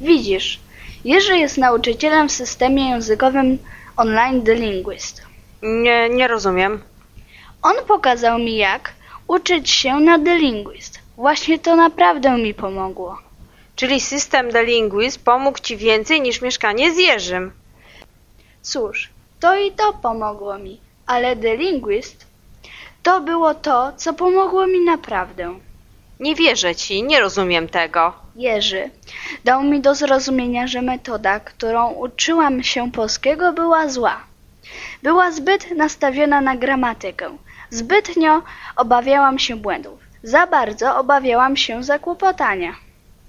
Widzisz, Jerzy jest nauczycielem w systemie językowym online The Linguist. Nie, nie rozumiem. On pokazał mi jak uczyć się na The Linguist. Właśnie to naprawdę mi pomogło. Czyli system The Linguist pomógł Ci więcej niż mieszkanie z Jerzym. Cóż, to i to pomogło mi, ale The Linguist to było to, co pomogło mi naprawdę. Nie wierzę Ci, nie rozumiem tego. Jerzy dał mi do zrozumienia, że metoda, którą uczyłam się polskiego, była zła. Była zbyt nastawiona na gramatykę. Zbytnio obawiałam się błędów. Za bardzo obawiałam się zakłopotania.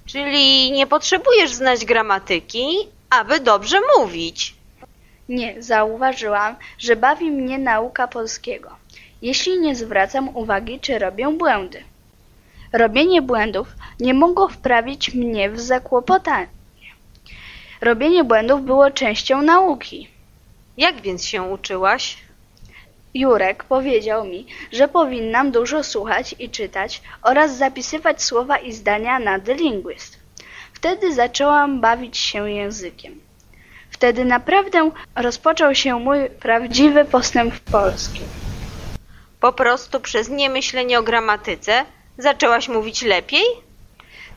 Czyli nie potrzebujesz znać gramatyki, aby dobrze mówić. Nie, zauważyłam, że bawi mnie nauka polskiego, jeśli nie zwracam uwagi, czy robię błędy. Robienie błędów nie mogło wprawić mnie w zakłopotanie. Robienie błędów było częścią nauki. Jak więc się uczyłaś? Jurek powiedział mi, że powinnam dużo słuchać i czytać oraz zapisywać słowa i zdania na The Linguist. Wtedy zaczęłam bawić się językiem. Wtedy naprawdę rozpoczął się mój prawdziwy postęp w polskim. Po prostu przez niemyślenie o gramatyce zaczęłaś mówić lepiej?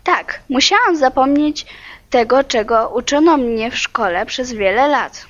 Tak, musiałam zapomnieć tego, czego uczono mnie w szkole przez wiele lat.